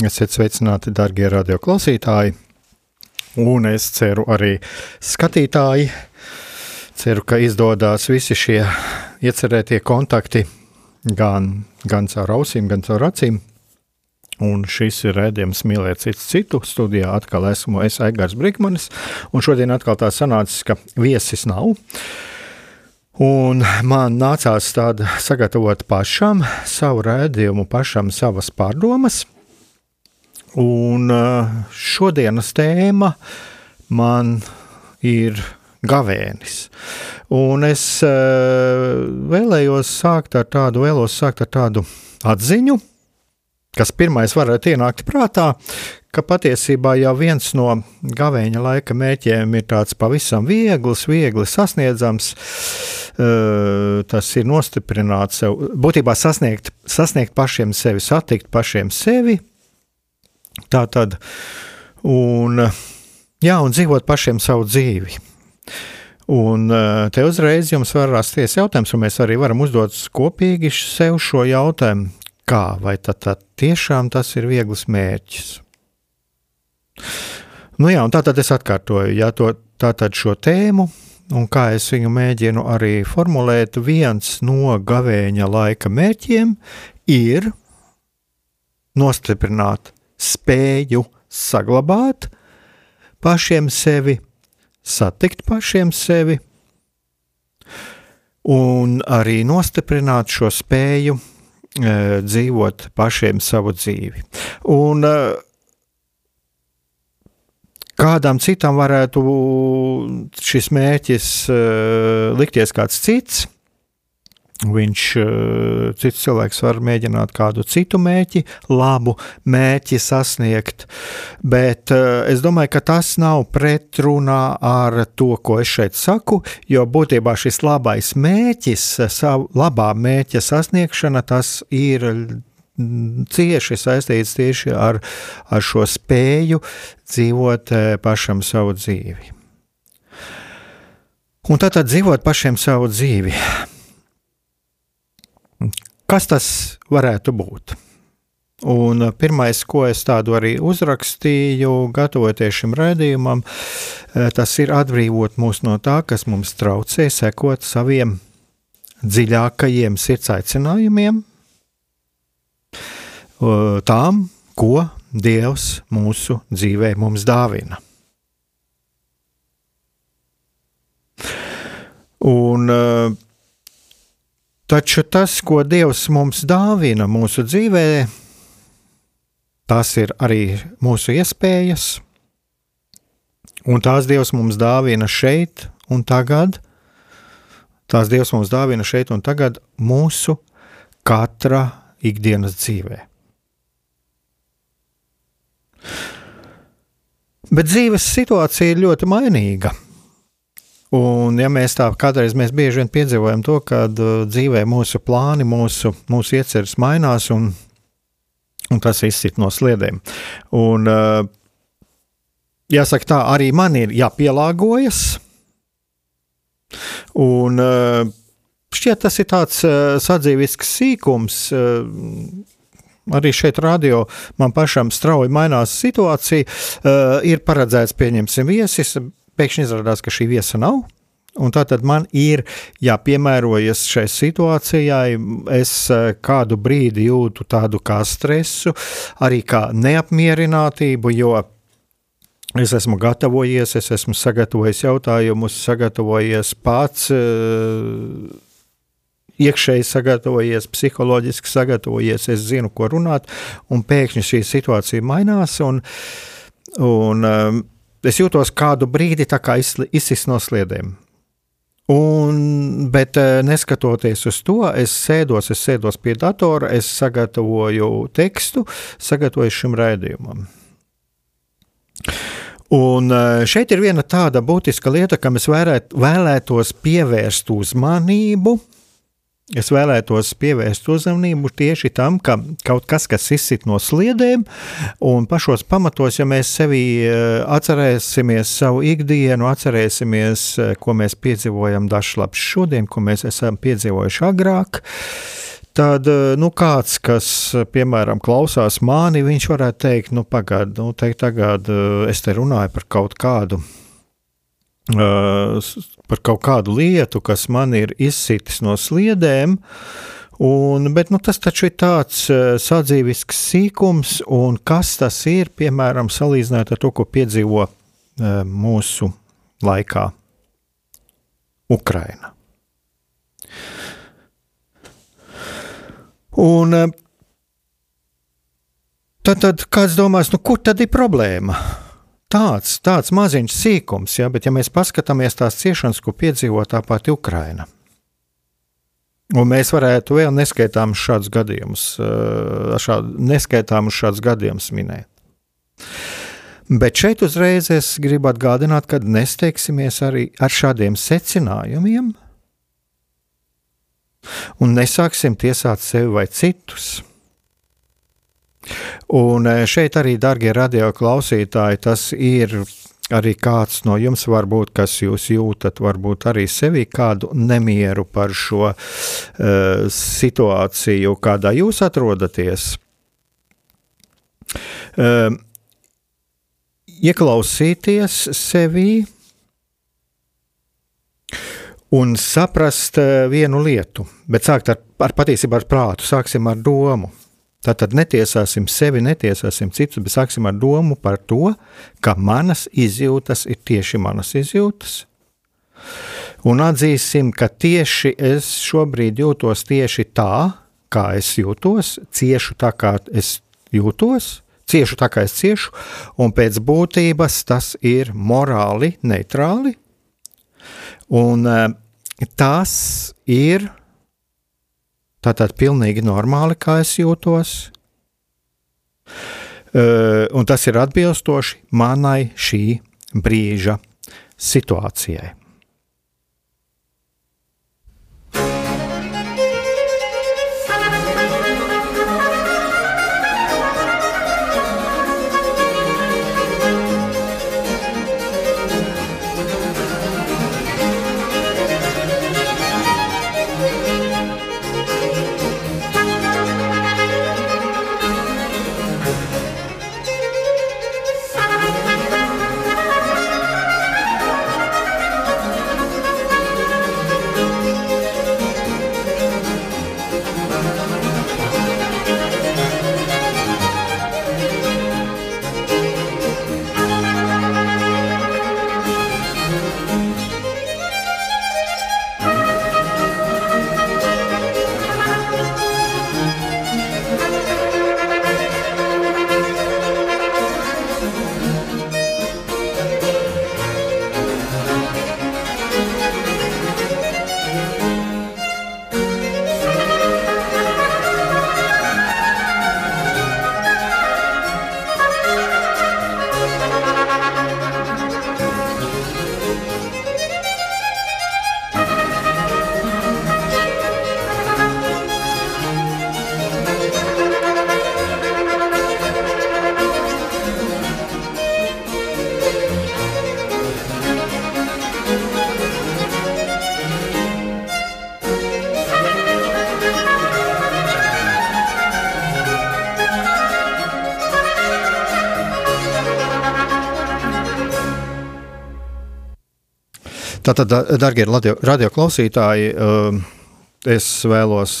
esiet sveicināti, darbie radioklausītāji! un es ceru arī skatītāji. Ceru, ka izdodas visi šie iecerētie kontakti gan, gan caur ausīm, gan caur acīm. Un šis ir redzējums mīlēt citu citu. Studijā atkal esmu es Aigars Brīkmanis, un šodien atkal tā sanācis, ka viesis nav. Un man nācās tāda sagatavot pašam savu rādījumu, pašam savas pārdomas. Un eh, šodienas tēma man ir gavēnis. Un es eh, vēlējos sākt ar tādu, vēlos sākt ar tādu atziņu, kas pirmais varētu ienākt prātā, ka patiesībā jau viens no gavēņa laika mērķiem ir tāds pavisam viegls, viegli sasniedzams. Eh, tas ir nostiprināt sev, būtībā sasniegt, sasniegt pašiem sevi, satikt pašiem sevi, Tā tad, un, jā, un dzīvot pašiem savu dzīvi. Un eh, te uzreiz jums var rasties jautājums, un mēs arī varam uzdot kopīgi sev šo jautājumu, kā vai tad, tad tiešām tas ir viegls mērķis. Nu jā, un tā tad es atkārtoju, ja to, tātad šo tēmu, un kā es viņu mēģinu arī formulēt, viens no gavēņa laika mērķiem ir nostiprināt spēju saglabāt pašiem sevi, satikt pašiem sevi, un arī nostiprināt šo spēju e, dzīvot pašiem savu dzīvi. Un, e, Kādam citam varētu šis mērķis uh, likties kāds cits, Viņš, eh, cits cilvēks var mēģināt kādu citu mērķi, labu mērķi sasniegt, bet eh, es domāju, ka tas nav pretrunā ar to, ko es šeit saku, jo būtībā šis labais mērķis, savu labā mērķa sasniegšana, tas ir cieši saistīts tieši ar, ar šo spēju dzīvot eh, pašam savu dzīvi. Un tātad dzīvot pašiem savu dzīvi. Kas tas varētu būt? Un pirmais, ko es tādu arī uzrakstīju, gatavoties šim rādījumam, eh, tas ir atbrīvot mūs no tā, kas mums traucē sekot saviem dziļākajiem sirds aicinājumiem, tām, ko Dievs mūsu dzīvē mums dāvina. Un uh, Taču tas, ko Dievs mums dāvina mūsu dzīvē, tas ir arī mūsu iespējas, un tās Dievs mums dāvina šeit un tagad. Tās Dievs mums dāvina šeit un tagad mūsu katra ikdienas dzīvē. Bet dzīves situācija ir ļoti mainīga. Un, ja mēs tā kādreiz mēs bieži vien piedzīvojam to, ka uh, dzīvē mūsu plāni, mūsu, mūsu ieceres mainās, un, un tas izsit no sliedēm. Un, uh, jāsaka, tā arī man ir jāpielāgojas. Un, uh, šķiet, tas ir tāds uh, sadzīvisks sīkums. Uh, Arī šeit, radio, man pašam strauji mainās situācija. Uh, ir paredzēts, pieņemsim, viesis, Pēkšņi izrādās, ka šī viesa nav. Un tātad man ir jāpiemērojas šai situācijai. Es eh, kādu brīdi jūtu tādu kā stresu, arī kā neapmierinātību, jo es esmu gatavojies, es esmu sagatavojis jautājumus, sagatavojies pats, eh, iekšēji sagatavojies, psiholoģiski sagatavojies, es zinu, ko runāt, un pēkšņi šī situācija mainās. Un, un, um, es jūtos kādu brīdi kā izsist no sliedēm. Un, bet eh, neskatoties uz to, es sēdos, es sēdos pie datora, es sagatavoju tekstu, sagatavoju šim raidījumam. Un eh, šeit ir viena tāda būtiska lieta, kam es vēlētos pievērst uzmanību, Es vēlētos pievērst uzmanību tieši tam, ka kaut kas, kas izsit no sliedēm, un pašos pamatos, ja mēs sevi eh, atcerēsimies savu ikdienu, atcerēsimies, eh, ko mēs piedzīvojam dažslapš šodien, ko mēs esam piedzīvojuši agrāk, tad eh, nu, kāds, kas, piemēram, klausās mani, viņš varētu teikt, nu, pagaidi, nu, teikt, tagad es te runāju par kaut kādu par kaut kādu lietu, kas man ir izsitis no sliedēm. Un, bet nu, tas taču ir tāds sadzīvisks sīkums, un kas tas ir, piemēram, salīdzinot ar to, ko piedzīvo mūsu laikā Ukraina. Un tad, tad kāds domās, nu, kur tad ir problēma? Tāds, tāds maziņš sīkums, ja, bet ja mēs paskatāmies tās ciešanas, ko piedzīvo tā pati Ukraina. Un mēs varētu vēl neskaitāmus šādus gadījumus, šādu, neskaitāmus šādus gadījumus minēt. Bet šeit uzreiz es gribu atgādināt, ka nesteigsimies arī ar šādiem secinājumiem un nesāksim tiesāt sevi vai citus. Un e, šeit arī, darbie radio klausītāji, tas ir arī kāds no jums, varbūt, kas jūs jūtat, varbūt arī sevi kādu nemieru par šo uh, situāciju, kādā jūs atrodaties. Uh, ieklausīties sevi un saprast vienu lietu, bet sākt ar, ar patiesībā ar prātu, sāksim ar domu. Tātad netiesāsim sevi, netiesāsim citus, bet sāksim ar domu par to, ka manas izjūtas ir tieši manas izjūtas. Un atzīsim, ka tieši es šobrīd jūtos tieši tā, kā es jūtos, ciešu tā, kā es jūtos, ciešu tā, kā es ciešu, un pēc būtības tas ir morāli neitrāli. Un eh, tas ir Tātad pilnīgi normāli, kā es jūtos. Uh, un tas ir atbilstoši manai šī brīža situācijai. Tātad, darbie radio, radio klausītāji, es vēlos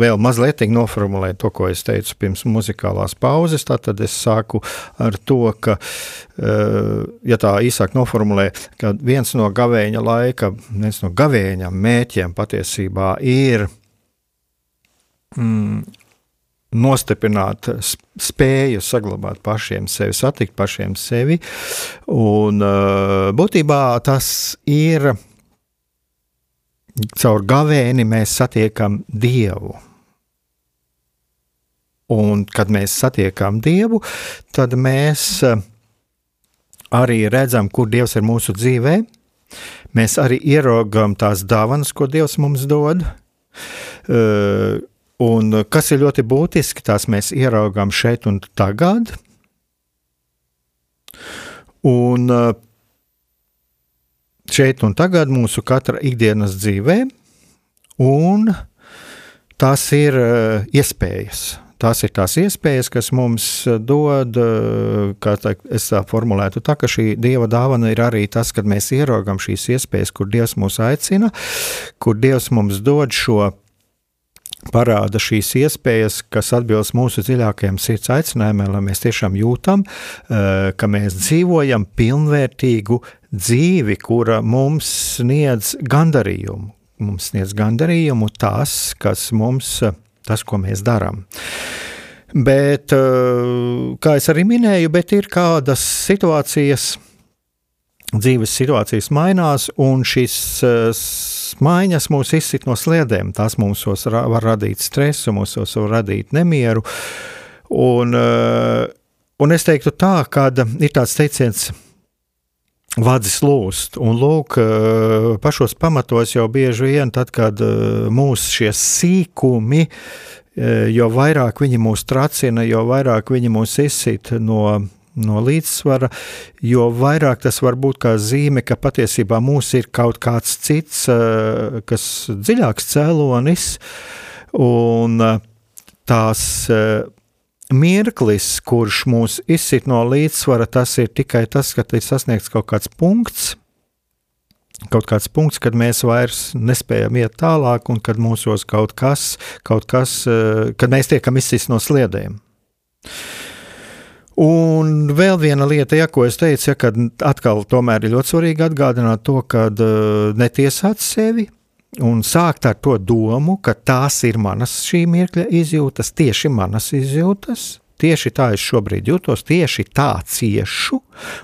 vēl mazliet noformulēt to, ko es teicu pirms muzikālās pauzes. Tad es sāku ar to, ka, ja tā īsāk noformulē, ka viens no gavēņa laika, viens no gavēņa mēķiem patiesībā ir mm, nostiprināt spēju saglabāt pašiem sevi, satikt pašiem sevi. Un uh, būtībā tas ir caur gavēni mēs satiekam Dievu. Un, kad mēs satiekam Dievu, tad mēs uh, arī redzam, kur Dievs ir mūsu dzīvē. Mēs arī ieraugām tās dāvanas, ko Dievs mums dod. Uh, Un uh, kas ir ļoti būtiski, tās mēs ieraugām šeit un tagad. Un uh, šeit un tagad mūsu katra ikdienas dzīvē, un tās ir uh, iespējas. Tās ir tās iespējas, kas mums dod, kā tā, es tā formulētu, tā, ka šī dieva dāvana ir arī tas, kad mēs ieraugam šīs iespējas, kur Dievs mūs aicina, kur Dievs mums dod šo parāda šīs iespējas, kas atbilst mūsu dziļākajiem sirds aicinājumiem, lai mēs tiešām jūtam, eh, ka mēs dzīvojam pilnvērtīgu dzīvi, kura mums sniedz gandarījumu. Mums sniedz gandarījumu tas, kas mums, tas, ko mēs darām. Bet, eh, kā jau arī minēju, ir kādas situācijas, dzīves situācijas mainās, un šīs uh, maiņas mūs izsit no sliedēm. Tās mums var radīt stresu, mums var radīt nemieru. Un, uh, un es teiktu tā, ka ir tāds teiciens. Vadzis lūst, un lūk, uh, pašos pamatos jau bieži vien, tad, kad uh, mūsu šie sīkumi, jo vairāk viņi mūs tracina, jo vairāk viņi mūs izsit no, no līdzsvara, jo vairāk tas var būt kā zīme, ka patiesībā mūs ir kaut kāds cits, eh, kas dziļāks cēlonis, un eh, tās eh, mirklis, kurš mūs izsit no līdzsvara, tas ir tikai tas, ka ir sasniegts kaut kāds punkts, kaut kāds punkts, kad mēs vairs nespējam iet tālāk, un kad mūsos kaut kas, kaut kas kad mēs tiekam izsist no sliedēm. Un vēl viena lieta, ja, ko es teicu, ja, kad atkal tomēr ir ļoti svarīgi atgādināt to, ka uh, netiesāt sevi un sākt ar to domu, ka tās ir manas šī mirkļa izjūtas, tieši manas izjūtas, tieši tā es šobrīd jūtos, tieši tā ciešu,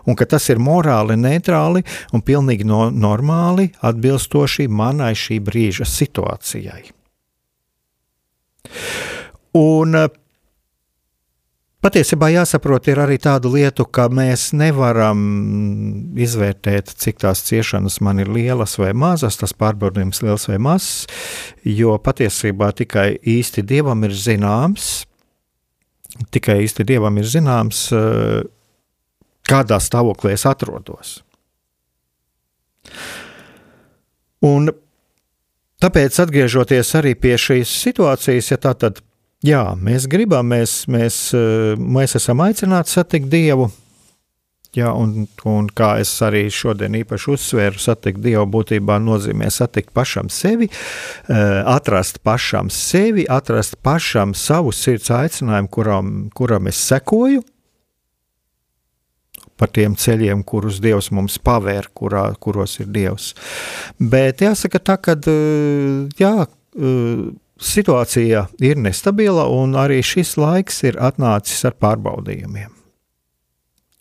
un ka tas ir morāli neitrāli un pilnīgi no, normāli atbilstoši manai šī brīža situācijai. Un uh, Patiesībā jāsaprot ir arī tādu lietu, ka mēs nevaram izvērtēt, cik tās ciešanas man ir lielas vai mazas, tas pārbaudījums liels vai mazs, jo patiesībā tikai īsti Dievam ir zināms, tikai īsti Dievam ir zināms, eh, kādā stāvoklī es atrodos. Un tāpēc, atgriežoties arī pie šīs situācijas, ja tā tad Jā, mēs gribam, mēs, mēs, eh, mēs esam aicināti satikt Dievu. Jā, un, un kā es arī šodien īpaši uzsvēru, satikt Dievu būtībā nozīmē satikt pašam sevi, eh, atrast pašam sevi, atrast pašam savu sirds aicinājumu, kuram, kuram es sekoju, par tiem ceļiem, kurus Dievs mums pavēr, kurā, kuros ir Dievs. Bet jāsaka tā, ka eh, jā, situācija ir nestabila, un arī šis laiks ir atnācis ar pārbaudījumiem.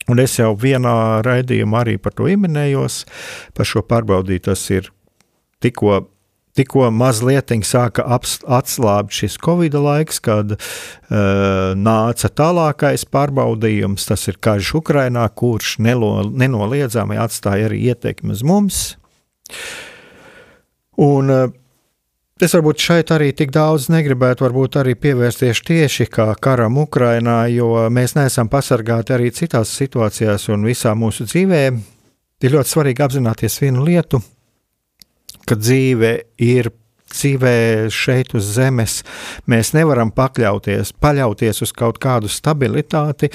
Un es jau vienā raidījumā arī par to minējos, par šo pārbaudīju. Tas ir tikko, tikko mazliet sāka atslābt šis Covid laiks, kad uh, nāca tālākais pārbaudījums. Tas ir karš Ukrainā, kurš nelo, nenoliedzami atstāja arī ietekmi uz mums. Un, uh, Es varbūt šeit arī tik daudz negribētu arī pievērsties tieši kā karam Ukrainā, jo mēs neesam pasargāti arī citās situācijās un visā mūsu dzīvē. Ir ļoti svarīgi apzināties vienu lietu, ka dzīve ir dzīvē šeit uz zemes. Mēs nevaram pakļauties, paļauties uz kaut kādu stabilitāti,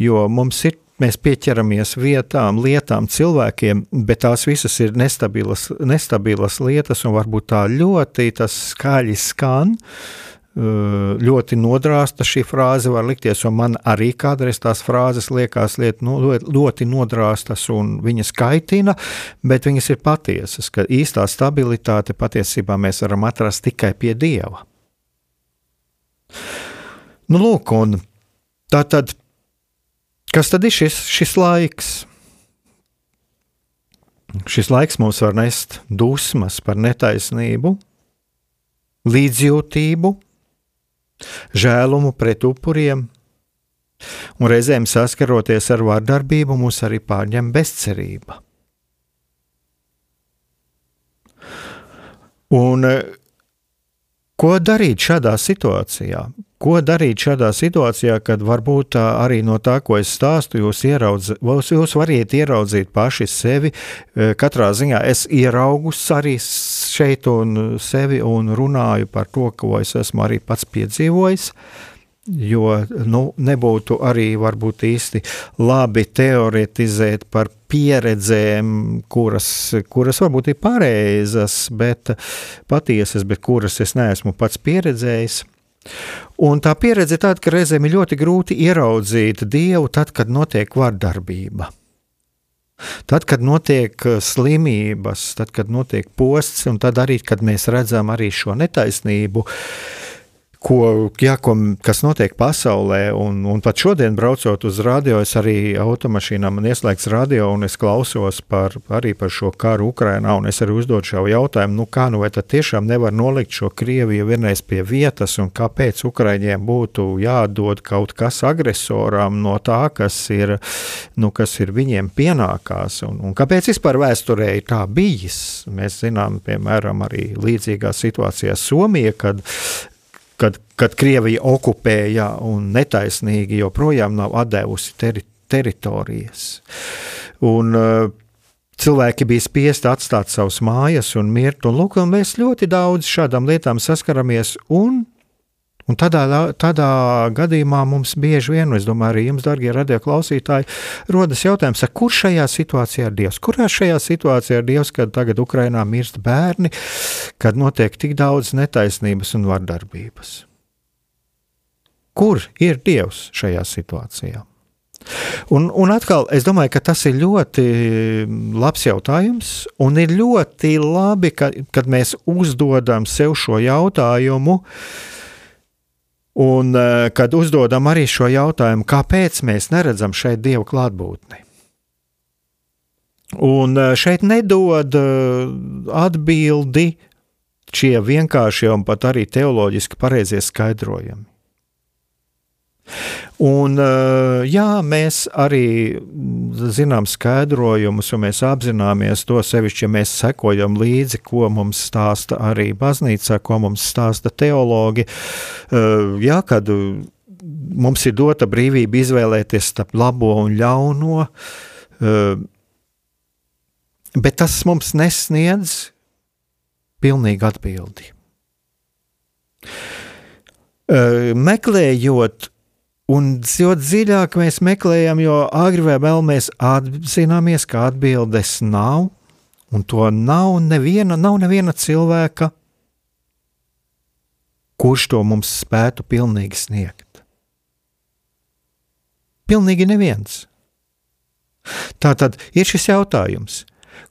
jo mums ir mēs pieķeramies vietām, lietām, cilvēkiem, bet tās visas ir nestabilas, nestabilas lietas, un varbūt tā ļoti skaļi skan. Ļoti nodrāsta šī frāze var likties, un man arī kādreiz tās frāzes liekas liet, nu, ļoti nodrāstas un viņas kaitina, bet viņas ir patiesas, ka īstā stabilitāte patiesībā mēs varam atrast tikai pie Dieva. Nu, lūk, un tā tad Kas tad ir šis, šis laiks? Šis laiks mums var nest dusmas par netaisnību, līdzjūtību, žēlumu pret upuriem, un reizēm saskaroties ar vardarbību, mūs arī pārņem bezcerība. Un ko darīt šādā situācijā? Ko darīt šādā situācijā, kad varbūt arī no tā, ko es stāstu, jūs, ieraudz, jūs varat ieraudzīt paši sevi? Katrā ziņā es ieraugu arī šeit un sevi un runāju par to, ko es esmu arī pats piedzīvojis. Jo nu, nebūtu arī varbūt īsti labi teoretizēt par pieredzēm, kuras, kuras varbūt ir pareizas, bet patiesas, bet kuras es neesmu pats pieredzējis. Un tā pieredze ir tāda, ka reizēm ir ļoti grūti ieraudzīt dievu tad, kad notiek vardarbība. Tad, kad notiek uh, slimības, tad, kad notiek posts, un tad arī, kad mēs redzam arī šo netaisnību, uh, ko, jā, ko, kas notiek pasaulē. Un, un pat šodien, braucot uz radio, es arī automašīnā man ieslēgts radio, un es klausos par, arī par šo karu Ukrajinā. Es arī uzdodu šo jautājumu, nu kā nu vai tad tiešām nevar nolikt šo Krieviju vienreiz pie vietas, un kāpēc Ukraiņiem būtu jādod kaut kas agresoram no tā, kas ir, nu, kas ir viņiem pienākās, un, un kāpēc vispār vēsturē ir tā bijis. Mēs zinām, piemēram, arī līdzīgā situācijā Somija, kad kad, kad Krievija okupēja un netaisnīgi joprojām nav devusi teri, teritorijas. Un, uh, Cilvēki bija spiesti atstāt savas mājas un mirt, un, lūk, un mēs ļoti daudz šādām lietām saskaramies, un Un tādā, tādā gadījumā mums bieži vien, es domāju, arī jums, darbie radioklausītāji, rodas jautājums, kur šajā situācijā ir Dievs? Kurā šajā situācijā ir Dievs, kad tagad Ukrainā mirst bērni, kad notiek tik daudz netaisnības un vardarbības? Kur ir Dievs šajā situācijā? Un, un atkal, es domāju, ka tas ir ļoti labs jautājums, un ir ļoti labi, ka, kad mēs uzdodam sev šo jautājumu, uh, Un eh, kad uzdodam arī šo jautājumu, kāpēc mēs neredzam šeit dievu klātbūtni? Un eh, šeit nedod eh, atbildi šie vienkāršie un pat arī teoloģiski pareizie skaidrojumi. Un, eh, jā, mēs arī zinām skaidrojumus, un mēs apzināmies to sevišķi, ja mēs sekojam līdzi, ko mums stāsta arī baznīca, ko mums stāsta teologi. Eh, jā, kad mums ir dota brīvība izvēlēties starp labo un ļauno, eh, bet tas mums nesniedz pilnīgi atbildi. Meklējot Un jo dziļāk mēs meklējam, jo agri vai vēl mēs apzināmies, ka atbildes nav, un to nav neviena, nav neviena cilvēka, kurš to mums spētu pilnīgi sniegt. Pilnīgi neviens. Tā tad ir šis jautājums,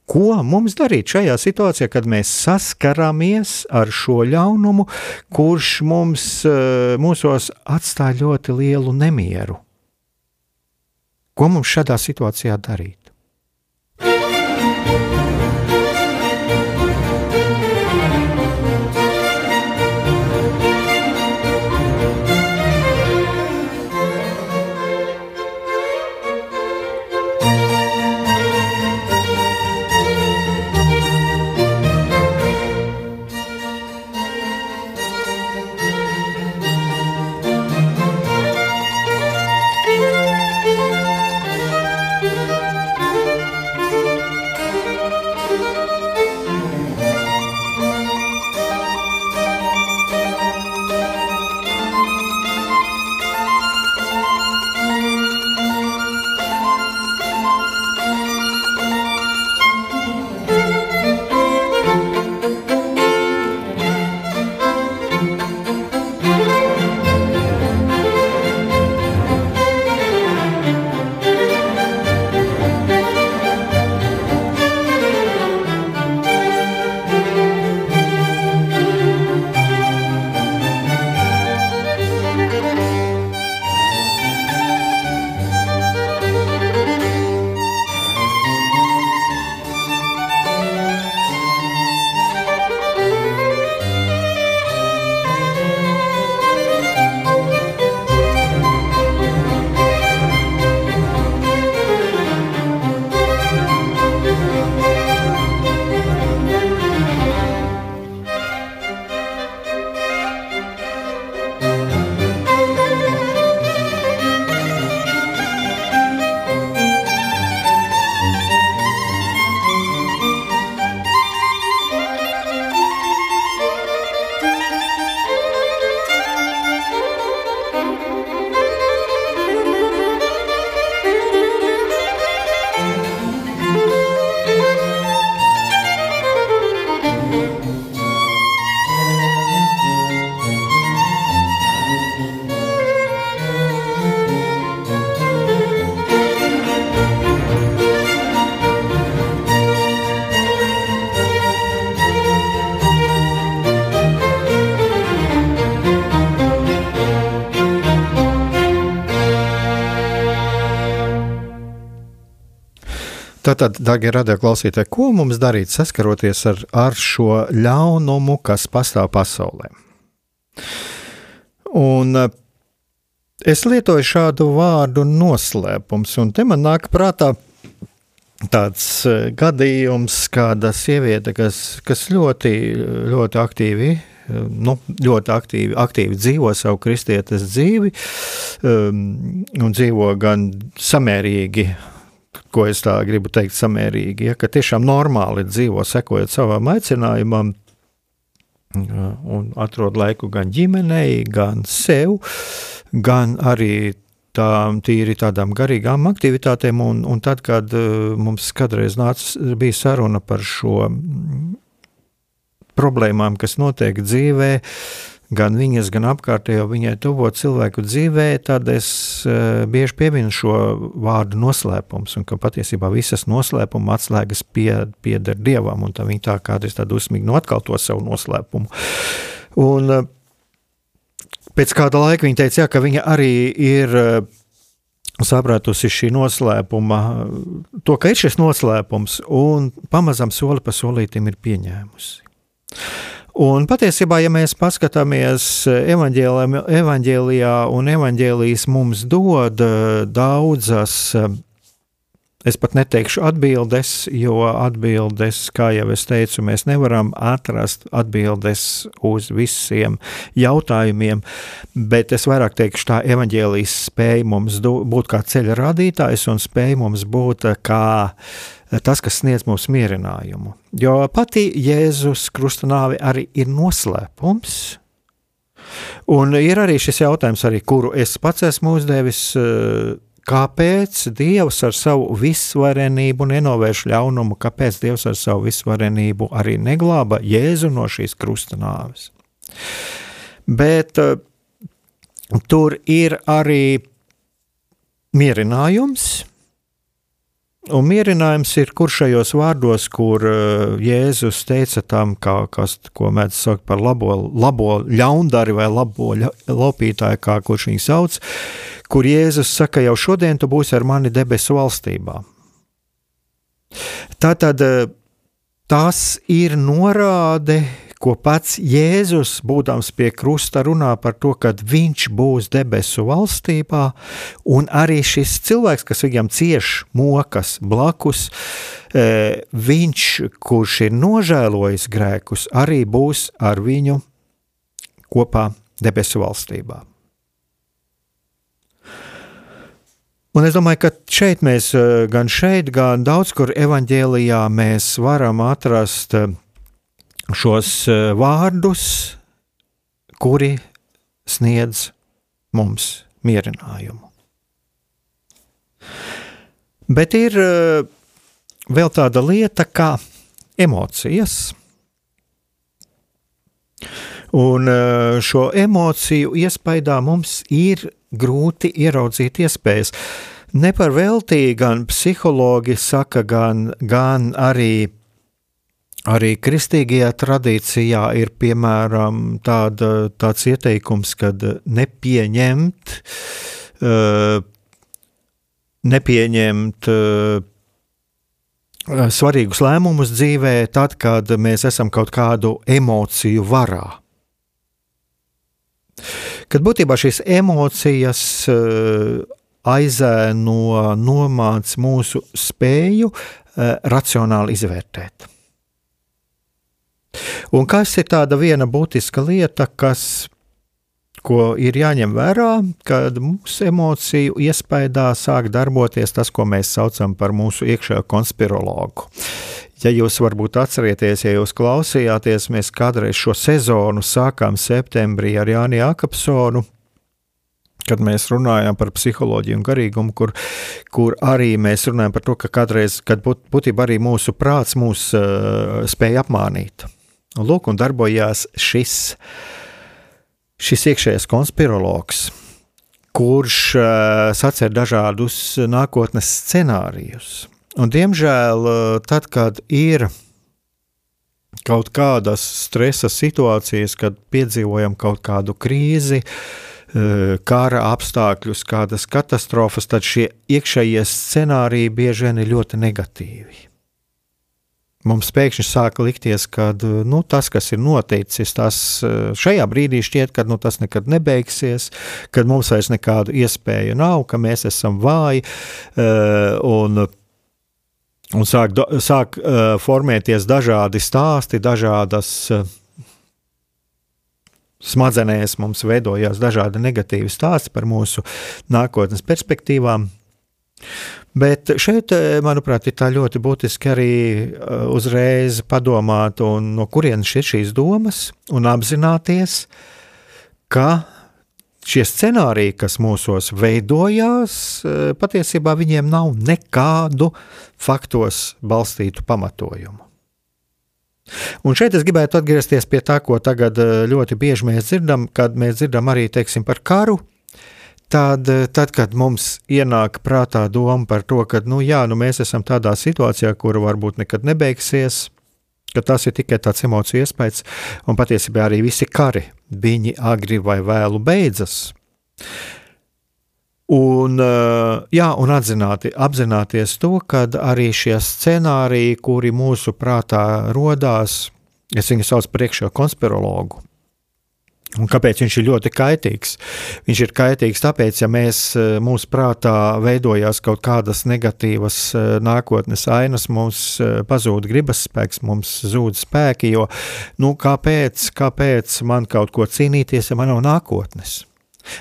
Ko mums darīt šajā situācijā, kad mēs saskaramies ar šo ļaunumu, kurš mums, eh, mūsos atstāja ļoti lielu nemieru? Ko mums šādā situācijā darīt? Tātad, darbie radioklausītāji, ko mums darīt saskaroties ar, ar šo ļaunumu, kas pastāv pasaulē? Un eh, es lietoju šādu vārdu noslēpums, un te man nāk prātā tāds eh, gadījums, kāda sieviete, kas, kas ļoti, ļoti aktīvi nu, ļoti aktīvi, aktīvi dzīvo savu kristietes dzīvi um, un dzīvo gan samērīgi. Ko es tā gribu teikt, samērīgi, ja, ka tiešām normāli dzīvo, sekojot savam aicinājumam, un atrod laiku gan ģimenei, gan sev, gan arī tām tīri tādām garīgām aktivitātēm. Un, un tad, kad uh, mums kādreiz nāca, bija saruna par šo problēmām, kas notiek dzīvē, gan viņas, gan apkārtējo viņai tuvo cilvēku dzīvē, tad es uh, bieži pieminu šo vārdu noslēpums, un ka patiesībā visas noslēpuma atslēgas pie, pieder dievam, un tā viņa tā kādreiz tā dusmīgi notkal to savu noslēpumu. Un uh, pēc kāda laika viņa teica, jā, ka viņa arī ir uh, sapratusi šī noslēpuma, to, ka ir šis noslēpums, un pamazām soli pa solītim ir pieņēmusi. Un patiesībā, ja mēs paskatāmies evanģēlijā, un evanģēlijas mums dod eh, daudzas, eh, es pat neteikšu atbildes, jo atbildes, kā jau es teicu, mēs nevaram atrast atbildes uz visiem jautājumiem, bet es vairāk teikšu, tā evanģēlijas spēja mums būt kā ceļa rādītājs un spēja mums būt kā tas, kas sniedz mums mierinājumu. Jo pati Jēzus krustunāve arī ir noslēpums. Un ir arī šis jautājums, arī, kuru es pats esmu uzdevis, eh, kāpēc Dievs ar savu visvarenību nenovērš ļaunumu, kāpēc Dievs ar savu visvarenību arī neglāba Jēzu no šīs krustunāves. Bet uh, tur ir arī mierinājums, Un mierinājums ir, kur šajos vārdos, kur uh, Jēzus teica tam, kā, kas, ko mēdz saukt par labo, labo ļaundari vai labo lopītāju, kā kurš viņu sauc, kur Jēzus saka, jau šodien tu būsi ar mani debesu valstībā. Tātad uh, tas ir norāde, ko pats Jēzus, būdams pie krusta, runā par to, ka viņš būs debesu valstībā, un arī šis cilvēks, kas viņam cieš mokas blakus, e, viņš, kurš ir nožēlojis grēkus, arī būs ar viņu kopā debesu valstībā. Un es domāju, ka šeit mēs, e, gan šeit, gan daudz kur evanģēlijā mēs varam atrast uh, šos eh, vārdus, kuri sniedz mums mierinājumu. Bet ir eh, vēl tāda lieta kā emocijas. Un eh, šo emociju iespējā mums ir grūti ieraudzīt iespējas. Ne par velti gan psihologi saka, gan, gan arī Arī kristīgajā tradīcijā ir piemēram tāda, tāds ieteikums, kad nepieņemt, uh, nepieņemt uh, svarīgus lēmumus dzīvē, tad, kad mēs esam kaut kādu emociju varā. Kad būtībā šīs emocijas uh, aizēno, nomāc mūsu spēju racionāli izvērtēt. Un kas ir tāda viena būtiska lieta, kas ko ir jāņem vērā, kad mūsu emociju iespējā sāk darboties tas, ko mēs saucam par mūsu iekšējo konspirologu. Ja jūs varbūt atcerieties, ja jūs klausījāties, mēs kādreiz šo sezonu sākām septembrī ar Jāni Akapsonu, kad mēs runājam par psiholoģiju un garīgumu, kur, kur arī mēs runājam par to, ka kādreiz, kad būt, būtībā arī mūsu prāts mūs uh, spēja apmānīt. Lūk, un darbojās šis, šis iekšējais konspirologs, kurš uh, sacer dažādus nākotnes scenārijus. Un, diemžēl, uh, tad, kad ir kaut kādas stresa situācijas, kad piedzīvojam kaut kādu krīzi, kara apstākļus, kādas katastrofas, tad šie iekšējie scenāriji bieži vien ir ļoti negatīvi. Mums pēkšņi sāka likties, ka nu, tas, kas ir noticis, tas šajā brīdī šķiet, ka nu, tas nekad nebeigsies, ka mums vairs nekādu iespēju nav, ka mēs esam vāji. Un, un sāk, sāk formēties dažādi stāsti, dažādas smadzenēs mums veidojās dažādi negatīvi stāsti par mūsu nākotnes perspektīvām. Bet šeit, eh, manuprāt, ir tā ļoti būtiski arī eh, uzreiz padomāt, no kurienes ir šīs domas, un apzināties, ka šie scenāriji, kas mūsos veidojās, eh, patiesībā viņiem nav nekādu faktos balstītu pamatojumu. Un šeit es gribētu atgriezties pie tā, ko tagad ļoti bieži mēs dzirdam, kad mēs dzirdam arī teiksim, par karu. Tad, eh, tad, kad mums ienāk prātā doma par to, ka nu, jā, nu, mēs esam tādā situācijā, kura varbūt nekad nebeigsies, ka tas ir tikai tāds emociju iespējas, un patiesībā arī visi kari, viņi agri vai vēlu beidzas. Un, eh, jā, un atzināti, apzināties to, ka arī šie scenāriji, kuri mūsu prātā radās, es viņu saucu par iekšējo konspirologu. Un kāpēc viņš ir ļoti kaitīgs? Viņš ir kaitīgs tāpēc, ja mēs, eh, mūsu prātā veidojās kaut kādas negatīvas eh, nākotnes ainas, mums pazūd gribas spēks, mums zūd spēki, jo nu, kāpēc, kāpēc man kaut ko cīnīties, ja man nav nākotnes?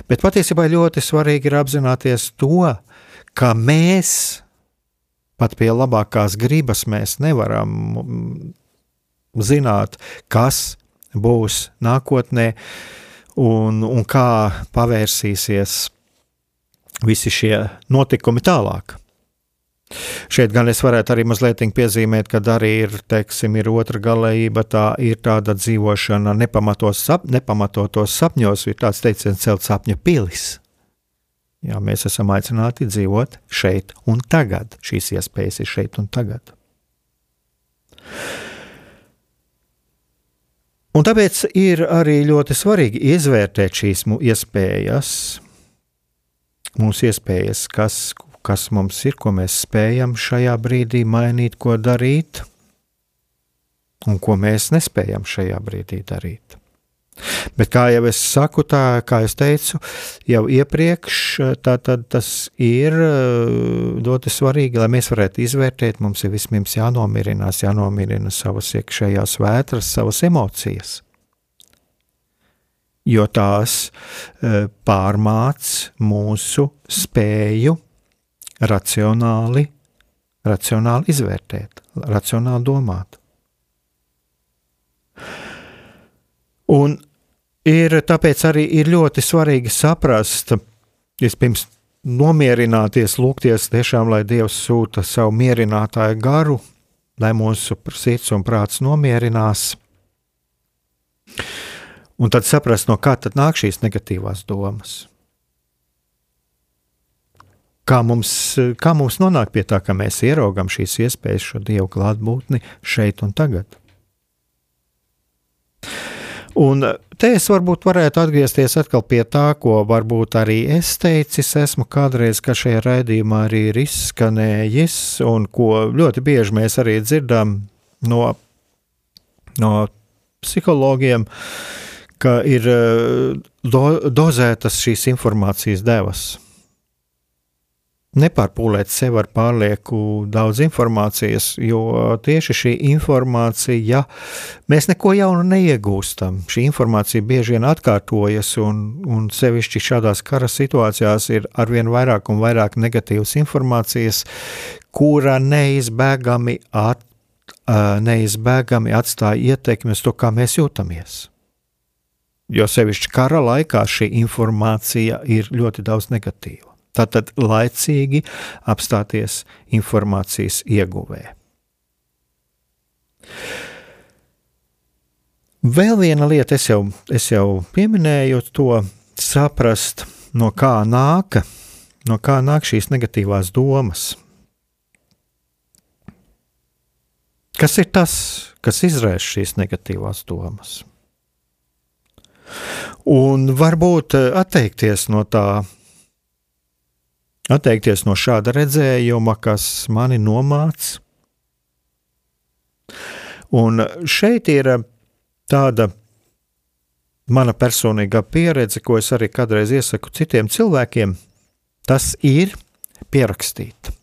Bet patiesībā ļoti svarīgi ir apzināties to, ka mēs pat pie labākās gribas nevaram zināt, kas būs nākotnē un, un kā pavērsīsies visi šie notikumi tālāk. Šeit gan es varētu arī mazliet piezīmēt, ka arī ir, teiksim, ir otra galējība, tā ir tāda dzīvošana sap, nepamatotos sapņos, ir tāds teiciens celt sapņa pilis. Jā, mēs esam aicināti dzīvot šeit un tagad. Šīs iespējas ir šeit un tagad. Un tāpēc ir arī ļoti svarīgi izvērtēt šīs iespējas, mūsu iespējas, kas, kas mums ir, ko mēs spējam šajā brīdī mainīt, ko darīt, un ko mēs nespējam šajā brīdī darīt. Bet, kā jau es saku, tā kā es teicu, jau iepriekš, tā, tad tas ir eh, ļoti svarīgi, lai mēs varētu izvērtēt. Mums ir vispirms jānomierinās, jānomierina savas iekšējās vētras, savas emocijas. Jo tās eh, pārmāc mūsu spēju racionāli, racionāli izvērtēt, racionāli domāt. Un ir tāpēc arī ir ļoti svarīgi saprast, vispirms nomierināties, lūgties tiešām, lai Dievs sūta savu mierinātāju garu, lai mūsu sirds un prāts nomierinās. Un tad saprast, no kā tad nāk šīs negatīvās domas kā mums, kā mums nonāk pie tā, ka mēs ieraugām šīs iespējas, šo dievu klātbūtni šeit un tagad. Un te es varbūt varētu atgriezties atkal pie tā, ko varbūt arī es teicis, esmu kādreiz, ka šajā raidījumā arī ir izskanējis, un ko ļoti bieži mēs arī dzirdam no, no psihologiem, ka ir do, dozētas šīs informācijas devas nepārpūlēt sev ar pārlieku daudz informācijas, jo tieši šī informācija, ja mēs neko jaunu neiegūstam, šī informācija bieži vien atkārtojas, un, un sevišķi šādās kara situācijās ir arvien vairāk un vairāk negatīvas informācijas, kura neizbēgami, at, neizbēgami atstāja ietekmi uz to, kā mēs jūtamies. Jo sevišķi kara laikā šī informācija ir ļoti daudz negatīva. Tātad laicīgi apstāties informācijas ieguvē. Vēl viena lieta, es jau, es jau pieminēju to, saprast, no kā nāk, no kā nāk šīs negatīvās domas. Kas ir tas, kas izraisa šīs negatīvās domas? Un varbūt atteikties no tā, atteikties no šāda redzējuma, kas mani nomāca. Un šeit ir tāda mana personīgā pieredze, ko es arī kādreiz iesaku citiem cilvēkiem, tas ir pierakstīt.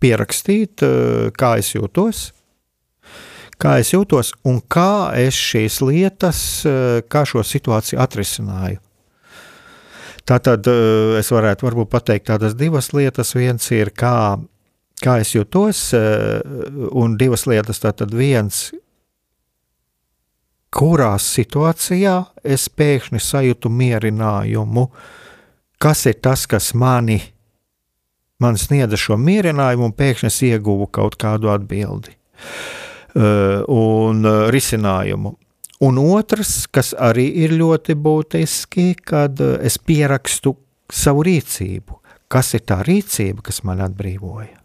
Pierakstīt, eh, kā es jūtos, kā es jūtos un kā es šīs lietas, eh, kā šo situāciju atrisināju. Tātad eh, es varētu varbūt pateikt tādas divas lietas. Viens ir, kā, kā es jūtos, un divas lietas. Tātad viens, kurā situācijā es pēkšņi sajūtu mierinājumu, kas ir tas, kas mani, man sniedza šo mierinājumu, un pēkšņi es ieguvu kaut kādu atbildi uh, un risinājumu. Un otrs, kas arī ir ļoti būtiski, kad uh, es pierakstu savu rīcību. Kas ir tā rīcība, kas man atbrīvoja?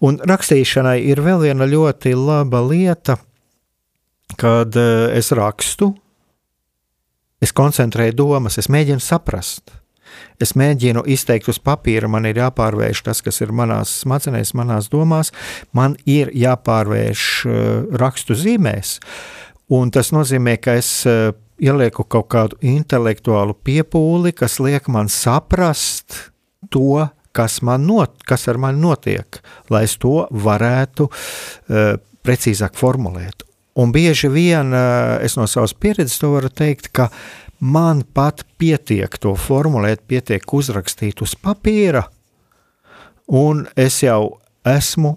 Un rakstīšanai ir vēl viena ļoti laba lieta, kad eh, es rakstu, es koncentrēju domas, es mēģinu saprast. Es mēģinu izteikt uz papīra, man ir jāpārvērš tas, kas ir manās smadzenēs, manās domās, man ir jāpārvērš uh, rakstu zīmēs. Un tas nozīmē, ka es uh, ielieku kaut kādu intelektuālu piepūli, kas liek man saprast to, kas, man not, kas ar mani notiek, lai es to varētu uh, precīzāk formulēt. Un bieži vien eh, es no savas pieredzes to varu teikt, ka man pat pietiek to formulēt, pietiek uzrakstīt uz papīra, un es jau esmu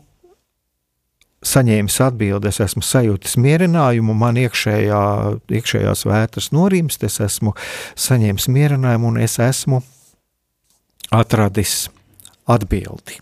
saņēmis atbildi, es esmu sajūtis mierinājumu, man iekšējā, iekšējās vētras norimst, es esmu saņēmis mierinājumu un es esmu atradis atbildi.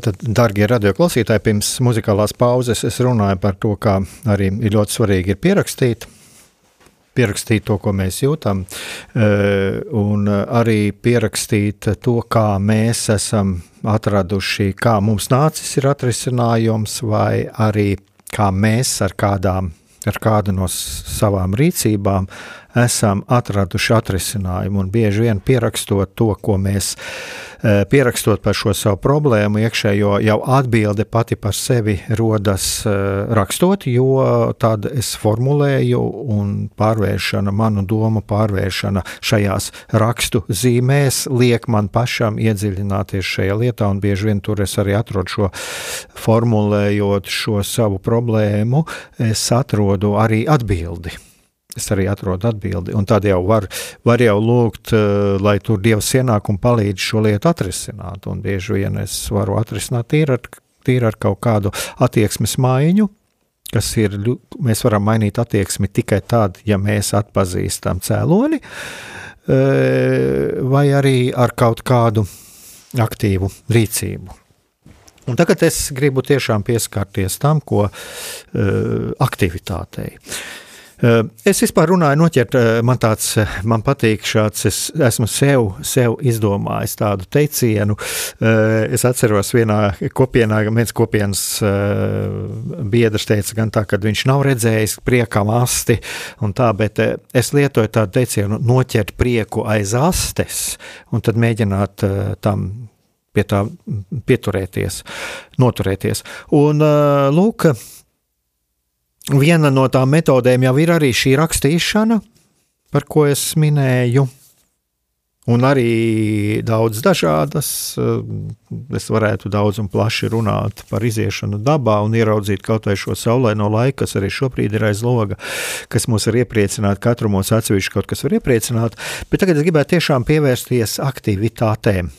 Tātad, darbie radioklausītāji, pirms muzikālās pauzes es runāju par to, kā arī ir ļoti svarīgi ir pierakstīt. Pierakstīt to, ko mēs jūtam, eh, un arī pierakstīt to, kā mēs esam atraduši, kā mums nācis ir atrisinājums, vai arī kā mēs ar kādām ar kādu no savām rīcībām esam atraduši atrisinājumu. Un bieži vien pierakstot to, ko mēs eh, pierakstot par šo savu problēmu, iekšējo jau atbilde pati par sevi rodas eh, rakstot, jo tad es formulēju un pārvēršana, manu domu pārvēršana šajās rakstu zīmēs liek man pašam iedziļināties šajā lietā, un bieži vien tur es arī atrodu šo formulējot šo savu problēmu, es atrodu arī atbildi. Es arī atrodu atbildi. Un tad jau var, var jau lūgt, uh, lai tur Dievs ienāk un palīdz šo lietu atrisināt. Un bieži vien es varu atrisināt tīri ar, tīri ar kaut kādu attieksmes maiņu, kas ir, mēs varam mainīt attieksmi tikai tad, ja mēs atpazīstam cēloni, uh, vai arī ar kaut kādu aktīvu rīcību. Un tagad es gribu tiešām pieskarties tam, ko uh, aktivitātei. Eh, es vispār runāju, noķert, eh, man tāds, eh, man patīk šāds, es esmu sev, sev izdomājis tādu teicienu. Es atceros vienā kopienā, viens kopienas biedrs teica gan tā, ka viņš nav redzējis priekam asti un tā, bet es lietoju tādu teicienu noķert prieku aiz astes un tad mēģināt tam pie tā pieturēties, noturēties. Un lūk, Viena no tām metodēm jau ir arī šī rakstīšana, par ko es minēju. Un arī daudz dažādas. Es varētu daudz un plaši runāt par iziešanu dabā un ieraudzīt kaut vai šo saulaino laiku, kas arī šobrīd ir aiz loga, kas mūs var iepriecināt. Katru mums atsevišķi kaut kas var iepriecināt, bet tagad es gribētu tiešām pievērsties aktivitātēm.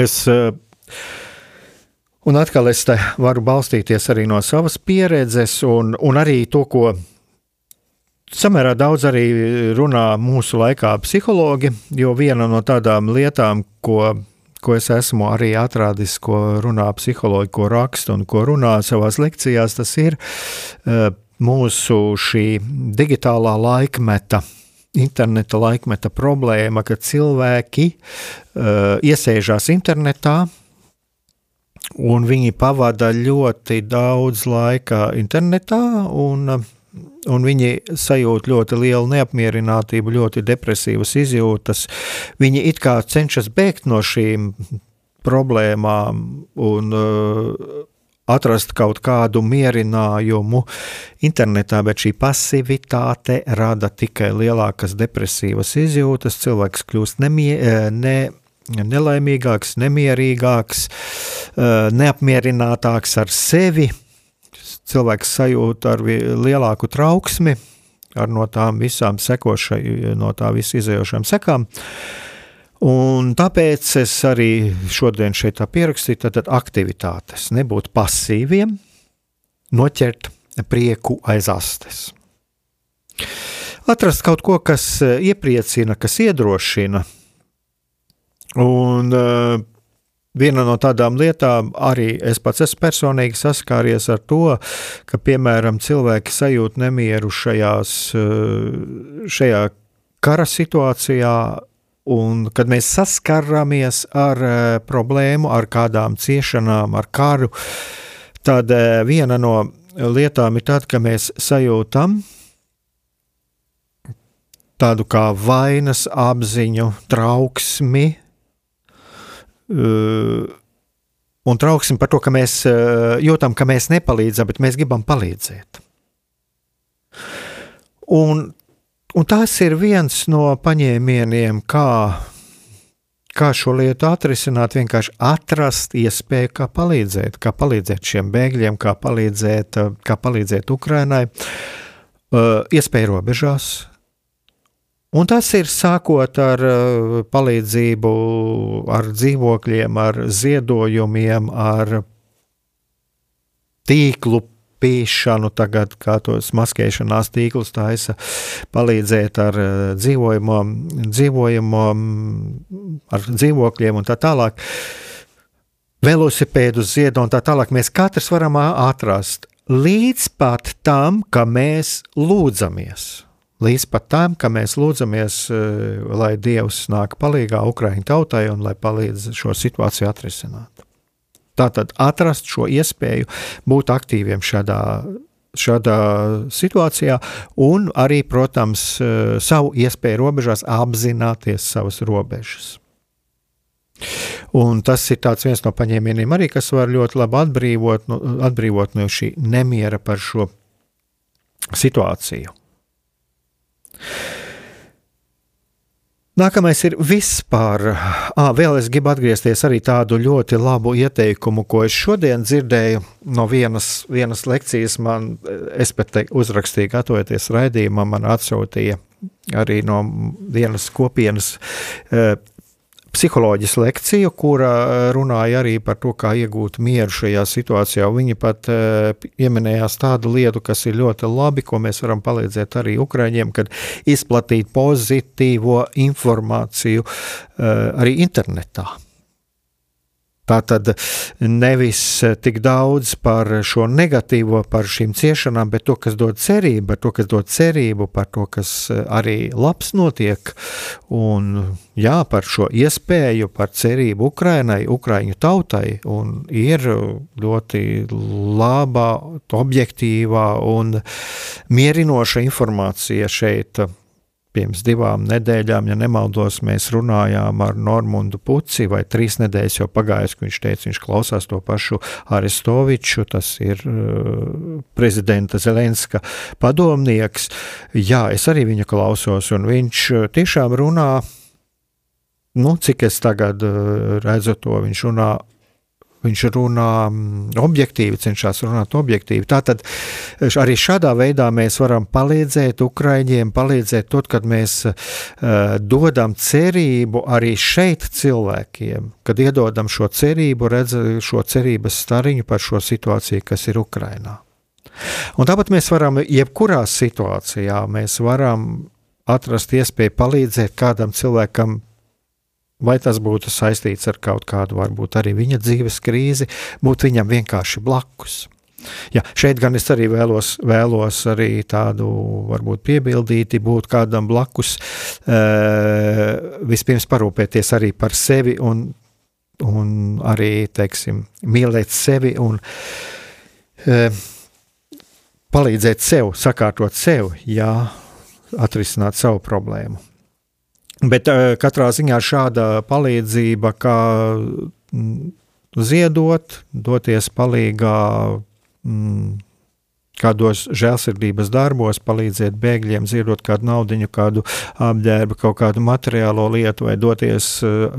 Es uh, Un atkal es varu balstīties arī no savas pieredzes, un, un arī to, ko samērā daudz arī runā mūsu laikā psihologi. Jo viena no tādām lietām, ko, ko es esmu arī atrādis, ko runā psihologi, ko raksta un ko runā savās lekcijās, tas ir uh, mūsu šī digitālā laikmeta interneta laikmeta problēma, ka cilvēki uh, iesēžās internetā, un viņi pavada ļoti daudz laika internetā, un, un viņi sajūt ļoti lielu neapmierinātību, ļoti depresīvas izjūtas. Viņi it kā cenšas bēgt no šīm problēmām un uh, atrast kaut kādu mierinājumu internetā, bet šī pasivitāte rada tikai lielākas depresīvas izjūtas. Cilvēks kļūst nemie, uh, ne, nelaimīgāks, nemierīgāks, neapmierinātāks ar sevi. Cilvēks sajūt ar lielāku trauksmi, ar no tām visām sekošai, no tā visu izējošām sekām. Un tāpēc es arī šodien šeit pierakstīju, tad aktivitātes, nebūt pasīviem, noķert prieku aiz astes. Atrast kaut ko, kas iepriecina, kas iedrošina, Un uh, viena no tādām lietām arī es pats esmu personīgi saskāries ar to, ka, piemēram, cilvēki sajūt nemieru šajās, uh, šajā kara situācijā, un kad mēs saskaramies ar uh, problēmu, ar kādām ciešanām, ar karu, tad viena no lietām ir tāda, ka mēs sajūtam, tādu kā vainas apziņu, trauksmi, un trauksim par to, ka mēs jūtam, ka mēs nepalīdzam, bet mēs gribam palīdzēt. Un, un tas ir viens no paņēmieniem, kā, kā šo lietu atrisināt, vienkārši atrast iespēju, kā palīdzēt, kā palīdzēt šiem bēgļiem, kā palīdzēt, kā palīdzēt Ukrainai, iespēju robežās, Un tas ir sākot ar uh, palīdzību, ar dzīvokļiem, ar ziedojumiem, ar tīklu pīšanu, tagad kā tos maskēšanās tīklus taisa, palīdzēt ar uh, dzīvojamo, dzīvojamo, ar dzīvokļiem un tā tālāk. velosipēdu ziedu un tā tālāk. Mēs katrs varam atrast līdz pat tam, ka mēs lūdzamies. Līdz pat tam, ka mēs lūdzamies, lai Dievs nāk palīdzīgā Ukraiņu tautai un lai palīdz šo situāciju atrisināt. Tātad atrast šo iespēju būt aktīviem šādā šādā situācijā, un arī, protams, eh, savu iespēju robežās apzināties savas robežas. Un tas ir viens no paņēmieniem, arī, kas var ļoti labi atbrīvot, no, atbrīvot no šī nemiera par šo situāciju. Nākamais ir vispār. À, vēl es gribu atgriezties arī tādu ļoti labu ieteikumu, ko es šodien dzirdēju no vienas, vienas lekcijas. Man, es pat te uzrakstīju, gatavoties raidījumam, man atsūtīja arī no vienas kopienas psiholoģijas lekciju, kura eh, runāja arī par to, kā iegūt mieru šajā situācijā. Viņa pat uh, pieminējās tādu lietu, kas ir ļoti labi, ko mēs varam palīdzēt arī Ukraiņiem, kad izplatīt pozitīvo informāciju uh, arī internetā. Tā tad nevis tik daudz par šo negatīvo, par šīm ciešanām, bet to, kas dod cerību, par to, kas dod cerību, par to, kas arī labs notiek, un jā, par šo iespēju, par cerību Ukrainai, Ukraiņu tautai, un ir ļoti laba, objektīvā un mierinoša informācija šeit Pirms divām nedēļām, ja nemaldos, mēs runājām ar Normundu Puci, vai trīs nedēļas jau pagājis, ka viņš teica, viņš klausās to pašu Arestoviču, tas ir uh, prezidenta Zelenska padomnieks. Jā, es arī viņu klausos, un viņš uh, tiešām runā, nu, cik es tagad uh, redzu to, viņš runā Viņš runā mm, objektīvi, cenšas runāt objektīvi. Tātad arī šādā veidā mēs varam palīdzēt Ukraiņiem, palīdzēt to, kad mēs uh, dodam cerību arī šeit cilvēkiem, kad iedodam šo cerību, redzam šo cerības stariņu par šo situāciju, kas ir Ukrainā. Un tāpat mēs varam, jebkurā situācijā, mēs varam atrast iespēju palīdzēt kādam cilvēkam Vai tas būtu saistīts ar kaut kādu, varbūt arī viņa dzīves krīzi, būt viņam vienkārši blakus. Ja, šeit gan es arī vēlos, vēlos arī tādu, varbūt piebildīti, būt kādam blakus, vispirms parūpēties arī par sevi un, un arī, teiksim, mīlēt sevi un palīdzēt sev, sakārtot sev, jā, atrisināt savu problēmu. Bet uh, katrā ziņā šāda palīdzība, kā mm, ziedot, doties palīgā, mm, kādos žēlsirdības darbos, palīdzēt bēgļiem, ziedot kādu naudu, kādu apģērbu, kaut kādu materiālo lietu, vai doties uh,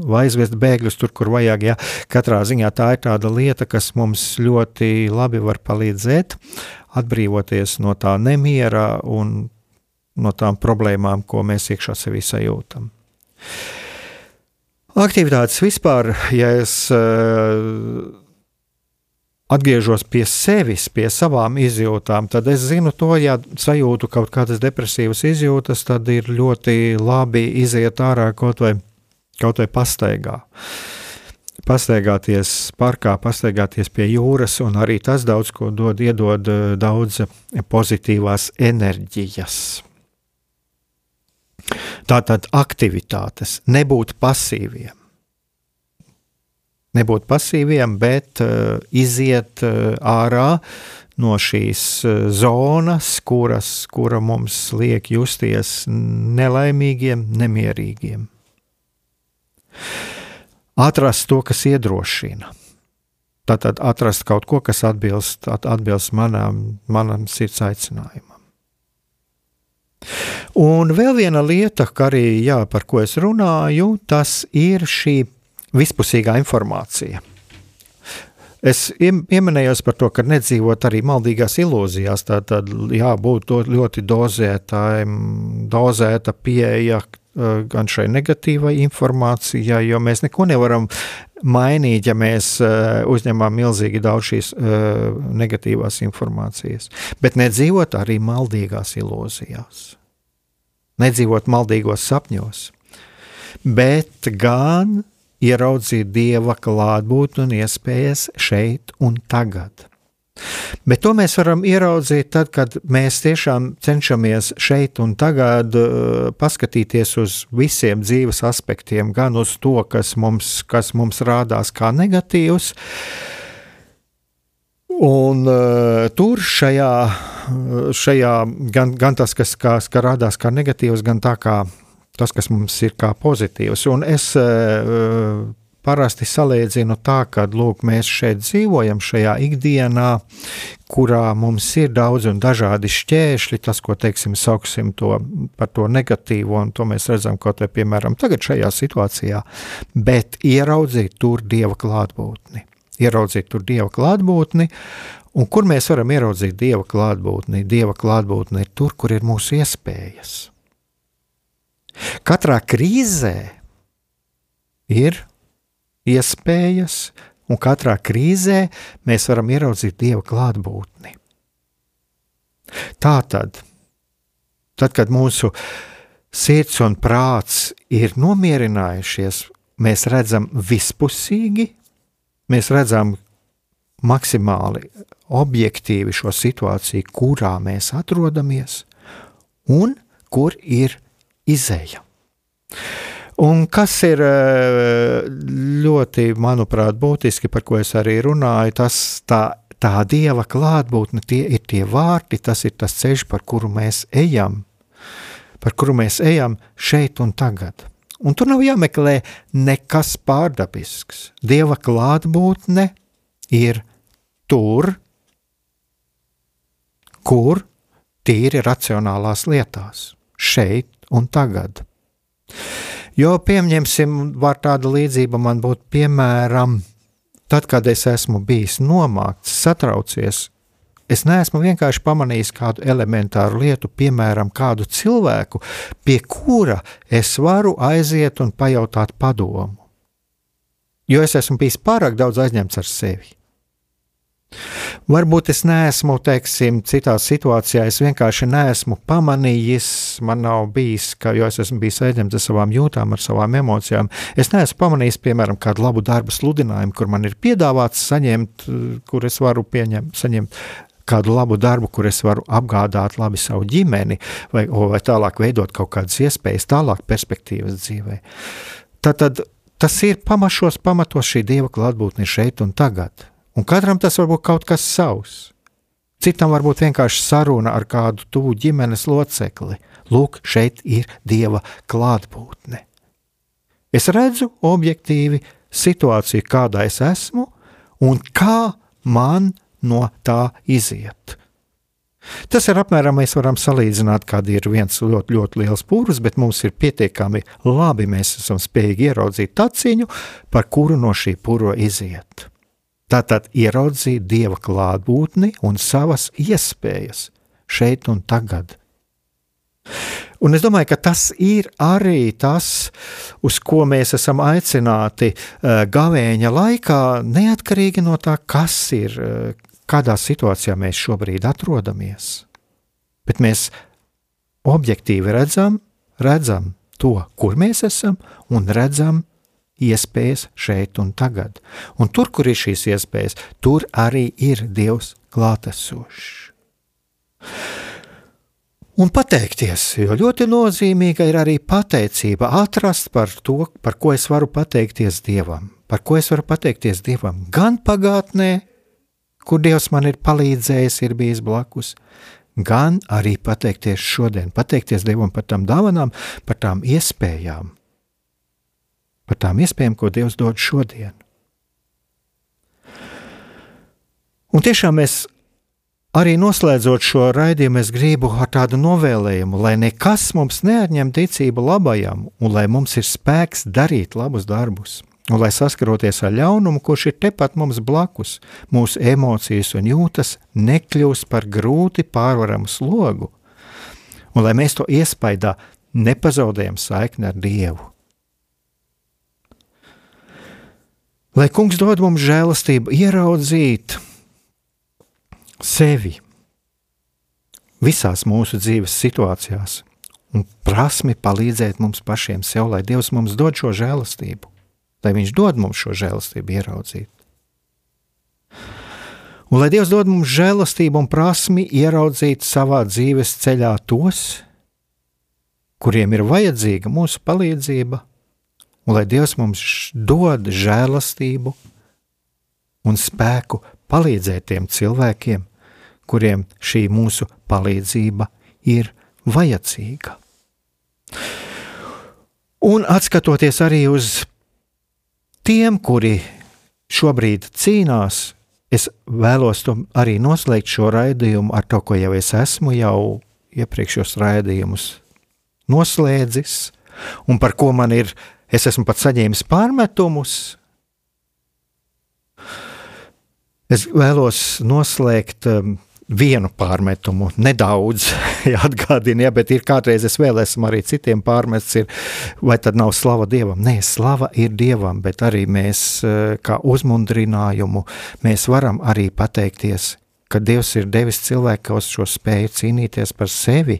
vai aizvest bēgļus tur, kur vajag. Ja? Katrā ziņā tā ir tāda lieta, kas mums ļoti labi var palīdzēt atbrīvoties no tā nemiera un no tām problēmām, ko mēs iekšā sevī sajūtam. Aktivitātes vispār, ja es uh, atgriežos pie sevis, pie savām izjūtām, tad es zinu to, ja sajūtu kaut kādas depresīvas izjūtas, tad ir ļoti labi iziet ārā kaut vai, kaut vai pastaigā. Pastaigāties parkā, pastaigāties pie jūras, un arī tas daudz ko dod, iedod eh, daudz pozitīvās enerģijas. Tātad aktivitātes, nebūt pasīviem. Nebūt pasīviem, bet uh, iziet uh, ārā no šīs uh, zonas, kuras, kura mums liek justies nelaimīgiem, nemierīgiem. Atrast to, kas iedrošina. Tātad atrast kaut ko, kas atbilst, atbilst manam, manam sirds aicinājumam. Un vēl viena lieta, arī, jā, par ko es runāju, tas ir šī vispusīgā informācija. Es pieminējos par to, ka nedzīvot arī maldīgās ilūzijās. Tā tad jābūt ļoti dozētājiem, dozēta pieeja eh, gan šai negatīvai informācijai, jo mēs neko nevaram mainīt, ja mēs eh, uzņemam milzīgi daudz šīs eh, negatīvās informācijas. Bet nedzīvot arī maldīgās ilūzijās nedzīvot maldīgos sapņos, bet gan ieraudzīt dieva klātbūtni un iespējas šeit un tagad. Bet to mēs varam ieraudzīt tad, kad mēs tiešām cenšamies šeit un tagad uh, paskatīties uz visiem dzīves aspektiem, gan uz to, kas mums, kas mums rādās kā negatīvs. Un uh, tur šajā, šajā gan, gan tas, kas, kas, kas rādās kā negatīvs, gan tā kā tas, kas mums ir kā pozitīvs. Un es uh, parasti salīdzinu tā, ka lūk, mēs šeit dzīvojam šajā ikdienā, kurā mums ir daudz un dažādi šķēršļi, tas, ko teiksim, sauksim to par to negatīvo, un to mēs redzam kaut vai piemēram tagad šajā situācijā, bet ieraudzīt tur dieva klātbūtni. Ieraudzīt tur dieva klātbūtni, un kur mēs varam ieraudzīt dieva klātbūtni? Dieva klātbūtni ir tur, kur ir mūsu iespējas. Katrā krīzē ir iespējas, un katrā krīzē mēs varam ieraudzīt Dieva klātbūtni. Tā tad, tad, kad mūsu sirds un prāts ir nomierinājušies, mēs redzam vispusīgi, mēs redzam maksimāli objektīvi šo situāciju, kurā mēs atrodamies un kur ir izēja. Un kas ir eh, ļoti, manuprāt, būtiski, par ko es arī runāju, tas tā, tā dieva klātbūtne, tie ir tie vārti, tas ir tas ceļš, par kuru mēs ejam, par kuru mēs ejam šeit un tagad. Un tur nav jāmeklē nekas pārdabisks. Dieva klātbūtne ir tur, kur tīri racionālās lietās, šeit un tagad. Jo, pieņemsim, var tāda līdzība man būt, piemēram, tad, kad es esmu bijis nomākts, satraucies, es neesmu vienkārši pamanījis kādu elementāru lietu, piemēram, kādu cilvēku, pie kura es varu aiziet un pajautāt padomu. Jo es esmu bijis pārāk daudz aizņemts ar sevi. Varbūt es neesmu, teiksim, citā situācijā, es vienkārši neesmu pamanījis, man nav bijis, ka, jo es esmu bijis aizņemts ar savām jūtām, ar savām emocijām. Es neesmu pamanījis, piemēram, kādu labu darbu sludinājumu, kur man ir piedāvāts saņemt, kur es varu pieņemt, saņemt kādu labu darbu, kur es varu apgādāt labi savu ģimeni, vai, vai tālāk veidot kaut kādas iespējas, tālāk perspektīvas dzīvē. Tad, tad tas ir pamašos pamatos šī dieva klātbūtne šeit un tagad. Un katram tas var būt kaut kas savs. Citam var būt vienkārši saruna ar kādu tuvu ģimenes locekli. Lūk, šeit ir dieva klātbūtne. Es redzu objektīvi situāciju, kādā es esmu, un kā man no tā iziet. Tas ir apmēram, mēs varam salīdzināt, kad ir viens ļoti, ļoti liels pūris, bet mums ir pietiekami labi, mēs esam spējīgi ieraudzīt taciņu, par kuru no šī pura iziet. Tātad ieraudzīt dieva klātbūtni un savas iespējas šeit un tagad. Un es domāju, ka tas ir arī tas, uz ko mēs esam aicināti uh, gavēņa laikā, neatkarīgi no tā, kas ir, uh, kādā situācijā mēs šobrīd atrodamies. Bet mēs objektīvi redzam, redzam to, kur mēs esam, un redzam iespējas šeit un tagad. Un tur, kur ir šīs iespējas, tur arī ir Dievs klātesošs. Un pateikties, jo ļoti nozīmīga ir arī pateicība, atrast par to, par ko es varu pateikties Dievam, par ko es varu pateikties Dievam gan pagātnē, kur Dievs man ir palīdzējis, ir bijis blakus, gan arī pateikties šodien, pateikties Dievam par tām dāvanām, par tām iespējām, par tām iespējām, ko Dievs dod šodien. Un tiešām mēs arī noslēdzot šo raidījumu, es gribu ar tādu novēlējumu, lai nekas mums neatņem ticību labajam, un lai mums ir spēks darīt labus darbus. Un lai saskaroties ar ļaunumu, kurš ir tepat mums blakus, mūsu emocijas un jūtas nekļūst par grūti pārvaramu slogu, un lai mēs to iespaidā nepazaudējam saikni ar Dievu. Lai kungs dod mums žēlastību, ieraudzīt sevi visās mūsu dzīves situācijās un prasmi palīdzēt mums pašiem sev, lai Dievs mums dod šo žēlastību. lai Viņš dod mums šo žēlastību ieraudzīt. Un lai Dievs dod mums žēlastību un prasmi ieraudzīt savā dzīves ceļā tos, kuriem ir vajadzīga mūsu palīdzība, un lai Dievs mums dod žēlastību un spēku palīdzēt tiem cilvēkiem, kuriem šī mūsu palīdzība ir vajadzīga. Un atskatoties arī uz tiem, kuri šobrīd cīnās Es vēlos arī noslēgt šo raidījumu ar to, ko jau es esmu jau iepriekšējos raidījumus noslēdzis, un par ko man ir, es esmu pat saņēmis pārmetumus. Es vēlos noslēgt um, vienu pārmetumu, nedaudz atgādina, ja, bet ir kādreiz es vēl esmu arī citiem pārmests, ir, vai tad nav slava Dievam? Nē, slava ir Dievam, bet arī mēs eh, kā uzmundrinājumu, mēs varam arī pateikties, ka Dievs ir devis cilvēkos šo spēju cīnīties par sevi,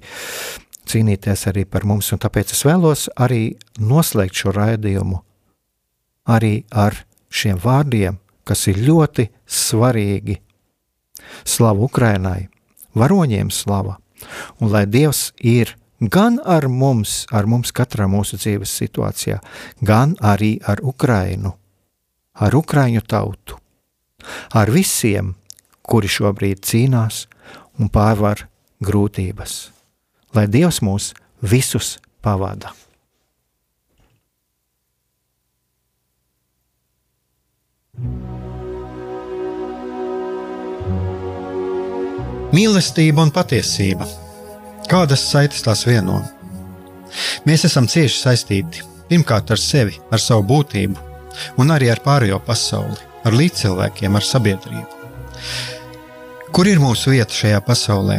cīnīties arī par mums, un tāpēc es vēlos arī noslēgt šo raidījumu arī ar šiem vārdiem, kas ir ļoti svarīgi Slavu Ukrainai, varoņiem slava, un lai Dievs ir gan ar mums, ar mums katrā mūsu dzīves situācijā, gan arī ar Ukrainu, ar Ukraiņu tautu, ar visiem, kuri šobrīd cīnās un pārvar grūtības. Lai Dievs mūs visus pavada! Mīlestība un patiesība. Kādas saites tās vieno? Mēs esam cieši saistīti pirmkārt ar sevi, ar savu būtību, un arī ar pārējo pasauli, ar līdzcilvēkiem, ar sabiedrību. Kur ir mūsu vieta šajā pasaulē?